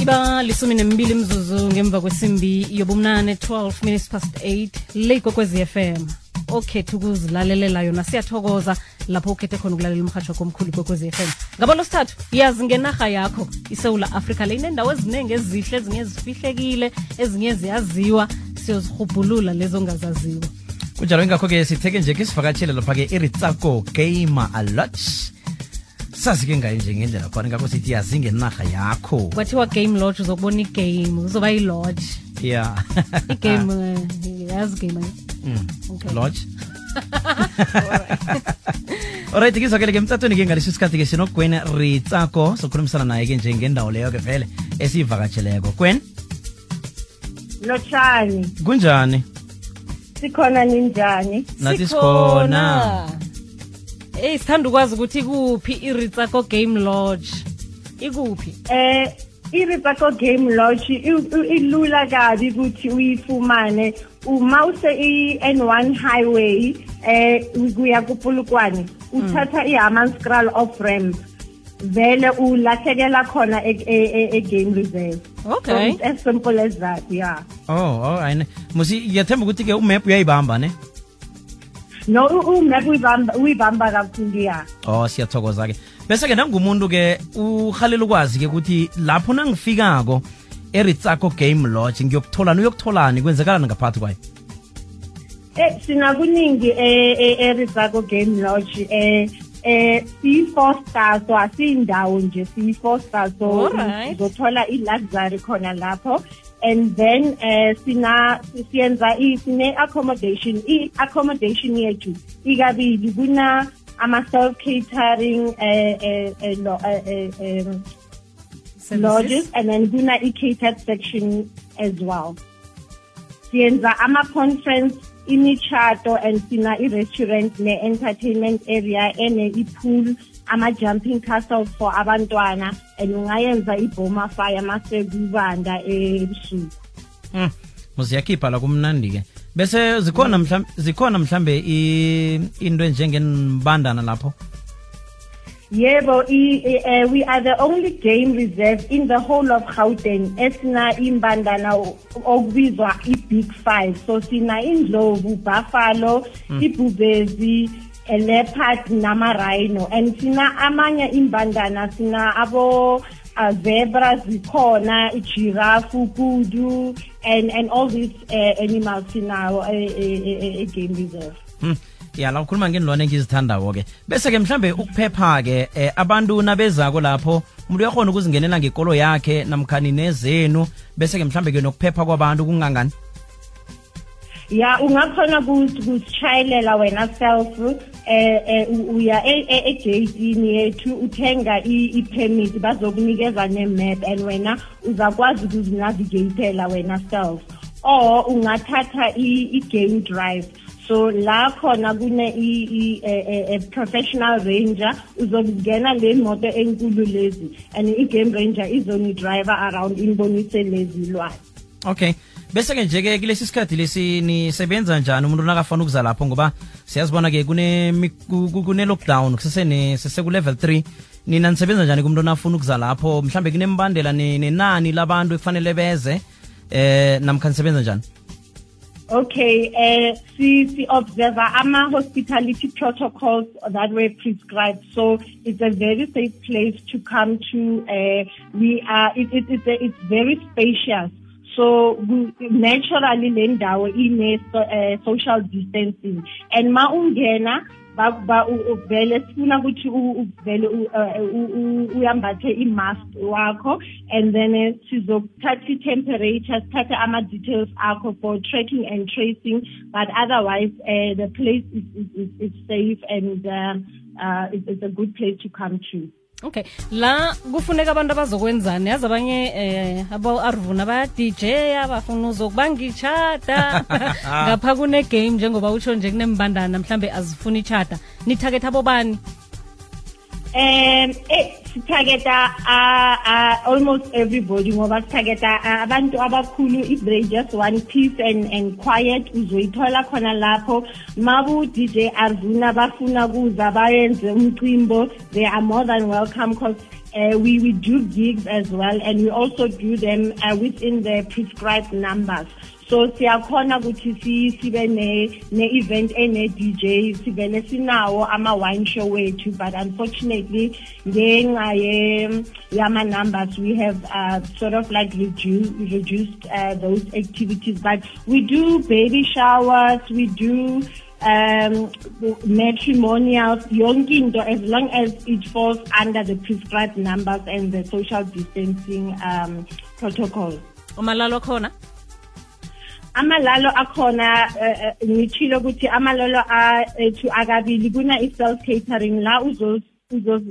iba lisumi nembili mzuzu ngemva kwesimbi yobumnane 12 minutes past 8 leikokwezi FM okhetha ukuzilalelela yona. Siyathokoza lapho ukhethe khona ukulalela umhatsho omkhulu kokwezi FM ngabo losithathu yazi ngenarha yakho isewula afrika le inendawo eziningi ezihle ezinye zifihlekile ezinye ziyaziwa siyozirhubhulula lezo ongazaziwa. Kunjalo ingakho-ke sitheke nje ke sivakatshele lapha-ke iritsako gamer alot sazi-ke ngayo nje ngendlela khona ngakho sithi yazi ngenarha yakho. Kwathiwa game lodge uzokubona igame kuzoba yilodge. Ya. Igame eh, yazi game Mm, Okay. lodge? Alright kizwakele ke mtsatweni ke ngaleso sikhathi ke sinogwen ritsako sokhulumisana naye-ke nje ngendawo leyo-ke vele esiyivakatsheleko. Gwen? Lotshani kunjani? Sikhona ninjani? Nathi sikhona eyi sithanda ukwazi ukuthi ikuphi iritsako game lodge? Ikuphi? Eh iripako game lodge ilula kabi ukuthi uyifumane. Uma use i-N1 highway eh kuya kupulukwane uthatha i-Hammanskraal off ramp. Vele ulahlekela khona e- e- e- e-game reserve. So okay it's as simple as that yeah. Oh oh ayine. Musi ngiyathemba ukuthi-ke umap uyayibamba ne no u- umap uyibamba uyibamba kakhulu ya oh siyathokoza-ke. Bese-ke nangumuntu-ke uhalela ukwazi-ke ukuthi lapho nangifikako eritsako game lodge ngiyokutholani uyokutholani kwenzekalani ngaphakathi kwayo? Eh sinakuningi eh eh, eRizako Game Lodge eh eh si-four star so asiyindawo nje siyi-four star so Alright. uzothola i-luxury khona lapho. And then eh sina siyenza i- sine-accommodation i-accommodation yethu ikabili kuna ama-self catering eh eh eh, eh, eh, lodges and then kuna i-catered section as well. Siyenza ama-conference imitshato and sina i-restaurant ne-entertainment area ene-ipool ama-jumping castles for abantwana and ungayenza ibhoma fire masekubanda ebusuku. Mm. musiyakhipha la kumnandi-ke bese zikhona mhlambe zikhona mhlambe i- into enjengembandana lapho? Yebo i- eh, we are the only game reserve in the whole of gauteng esina imbandana okubizwa i-big five. So sina indlovu buffalo ibhubezi a leopard nama-rhino. And sina amanye imbandana sina abo uh, zebra zikhona ijirafu kudu and and all these uh, animals sinawo e-game reserve. Hmm. yala ukhuluma ngenilwane engizithandawo ke bese ke mhlambe ukuphepha ke eh, abantu nabezako lapho umuntu uyakhona ukuzingenela ngekolo yakhe namkhani nezenu bese ke mhlambe ke nokuphepha kwabantu kungangani? Ya ungakhona kusitshayelela wena self eh, eh uya e, ejeyitini yethu uthenga i-permit bazokunikeza ne-map and wena uzakwazi ukuzinavigeyithela wena self. Or ungathatha i-game drive. So la khona kune i- i- eh, eh, eh, professional ranger uzokungena le moto enkulu lezi and i-game ranger izonidriver around inibonise lezi lwane okay. Bese-ke nje-ke kulesi sikhathi lesi nisebenza njani umuntu nakafuna ukuza lapho? Ngoba siyazibona-ke kune- ku- ku- kune-lockdown kusesene- sesekulevel 3 nina nisebenza njani kumuntu nafuna ukuza lapho? Mhlambe kunembandela ne- nenani labantu ekufanele beze eh namkha nisebenza njani? Okay, uh, see, see, observe ama hospitality protocols that were prescribed. So it's a very safe place to come to. Uh, we are, it, it, it's, a, it's very spacious. So we, naturally le ndawo ine uh, social distancing. And ma ungena, ba, ba, u- u- vele sifuna ukuthi u- u- vele u- uh, u- u- uyambathe i-mask wakho. And then eh, sizokuthatha i-temperature sithathe ama-details akho for tracking and tracing. But otherwise the place is, is, is, is safe and uh, it's, it's a good place to come to okay. La kufuneka abantu abazokwenzani? Yazi abanye eh abo-arvuna baya-dj abafuna uzokuba ngitshada ngapha kune-game njengoba utsho nje kunembandana mhlambe azifuna itshata. Nithagetha abobani um eh sitargeta uh, almost everybody ngoba sitargeta uh, abantu abakhulu if they just want peace and, and quiet uzoyithola khona lapho mabu DJ Arvuna bafuna kuza bayenze umcimbo they are more than welcome because uh, we, we do gigs as well, and we also do them uh, within the prescribed numbers. So siyakhona ukuthi si sibe ne ne event ene DJ sivele sinawo ama wine show wethu but unfortunately ngenxa ye yama numbers we have uh, sort of like reduced reduced uh, those activities. But we do baby showers we do um matrimonials yonke into as long as it falls under the prescribed numbers and the social distancing um protocol. Umalalo khona amalalo akhona eh, eh, ngithile ukuthi amalalo ethu akabili kuna i-self catering la uzo uzo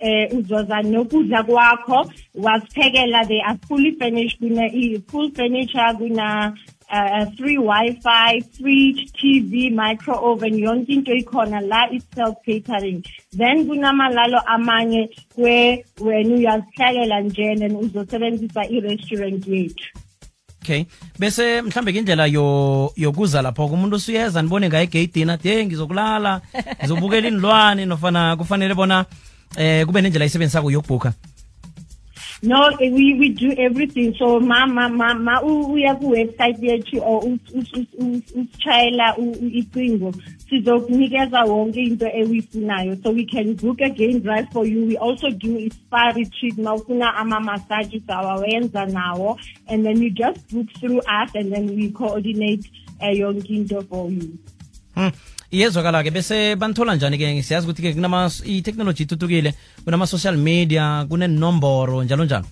eh uzoza nokudla kwakho. Wasiphekela they are fully furnished kuna i-full furniture kuna free wi-fi fridge tv micro oven yonke into ikhona la i-self catering. Then kunamalalo amanye kwe wena uyazihlalela nje and uzosebenzisa i-restaurant yethu okay. Bese mhlambe indlela yo yokuza lapho umuntu usuyeza nibone ngaye egeyidini ade hey ngizokulala ngizobukela inilwane nofana kufanele bona eh kube nendlela ayisebenzisako yokubhukha No, eh, we, we do everything. So ma ma ma ma uya ku website yethu or usitshayela icingo sizokunikeza wonke into ewifunayo. So we can book a game drive for you. We also do spa retreat. Ma ufuna ama massages awawenza nawo. And then you just book through us and then we coordinate uh, yonke into for you. Hmm. Iyezwakala-ke bese banithola njani-ke siyazi ukuthi-ke i-technology ithuthukile kunama-social media kunenomboro njalo njalo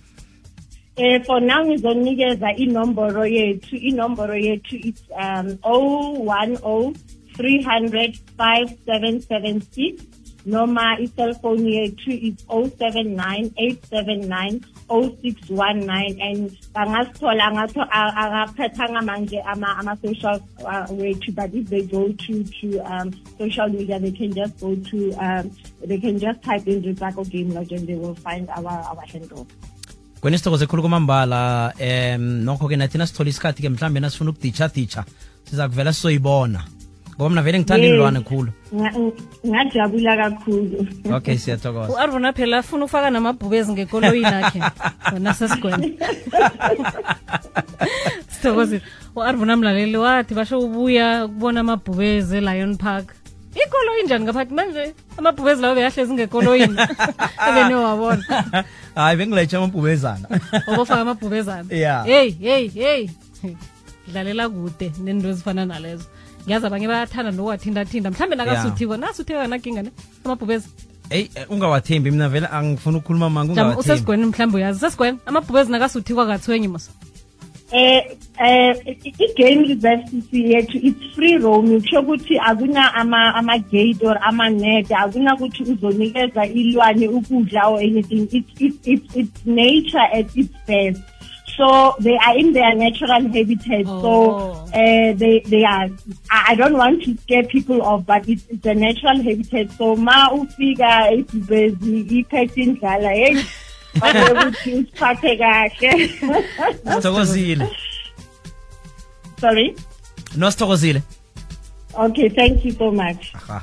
Eh for now ngizonikeza inomboro yethu inomboro yethu is um 010 300 5776 noma i-cellphone yethu is 079 879 0619 and bangasithola akaphethanga manje ama ama social uh, wethu but if they go to to um social media they can just go to um they can just type in Ritsako Game Lodge and they will find our our handle. Kwena sithokoze khulu kwamambala um nokho-ke nathi nasithola isikhathi-ke mhlawumbe nasifuna ukuditsha-ditsha siza kuvela sizoyibona ngoba mna vele ngithanda Yes. inilwane khulu. ngajabula kakhulu. Okay siyathokoza. U-arvona phela afuna ukufaka namabhubezi ngekoloyini akhe. Wena sesigwena sithokozile. U-arvona mlaleli wathi basho ubuya kubona amabhubezi e-lion park. Ikoloyi njani ngaphakathi? Manje amabhubezi lawo beyahlezi ngekoloyini. Ebenewabona hayi bengilayitsha amabhubezana. Obofaka amabhubezana. Yeah. hey hey heyi dlalela kude nento ezifana nalezo. Ngiyazi abanye bayathanda nokuwathintathinta mhlawumbe nakasuthiwa nasuthiwa kanakinga ne? Amabhubezi eyi eh, ungawathembi mina vele angifuna ukukhuluma manga usesigweni mhlawumbe uyazi usesigweni. Amabhubezi nakasuthiwa kathwenyi mosa. Eh eh i-game reserve CC yethu it's free roaming kusho ukuthi akuna ama ama gate or ama net akuna uzonikeza ilwane ukudla or anything. It's it's it's, it's nature at its best so they are in their natural habitat. Oh. so uh, they they are I don't want to scare people off but it's, it's a natural habitat. So ma ufika ibhezi iphethe indlala hey ukuthi usiphathe kahle. Sithokozile. Sorry? Nosithokozile. Okay, thank you so much. aha